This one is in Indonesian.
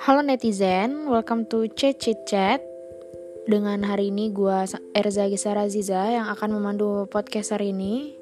Halo netizen, welcome to Chat C Chat. Dengan hari ini gue Erza Gisara Ziza yang akan memandu podcast hari ini.